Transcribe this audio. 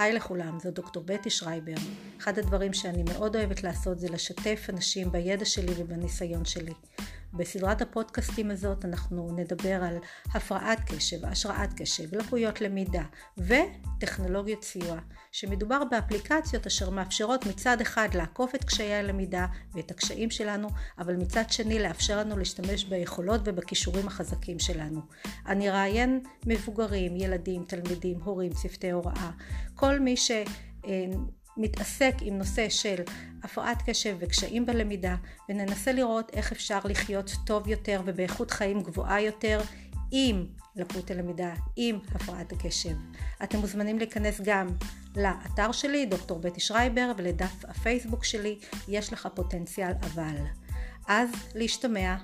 היי לכולם, זו דוקטור בטי שרייבר. אחד הדברים שאני מאוד אוהבת לעשות זה לשתף אנשים בידע שלי ובניסיון שלי. בסדרת הפודקאסטים הזאת אנחנו נדבר על הפרעת קשב, השראת קשב, לקויות למידה וטכנולוגיות סיוע, שמדובר באפליקציות אשר מאפשרות מצד אחד לעקוף את קשיי הלמידה ואת הקשיים שלנו, אבל מצד שני לאפשר לנו להשתמש ביכולות ובכישורים החזקים שלנו. אני ראיין מבוגרים, ילדים, תלמידים, הורים, צוותי הוראה, כל מי ש... מתעסק עם נושא של הפרעת קשב וקשיים בלמידה וננסה לראות איך אפשר לחיות טוב יותר ובאיכות חיים גבוהה יותר עם לקות הלמידה, עם הפרעת הקשב. אתם מוזמנים להיכנס גם לאתר שלי, דוקטור בטי שרייבר, ולדף הפייסבוק שלי, יש לך פוטנציאל אבל. אז להשתמע.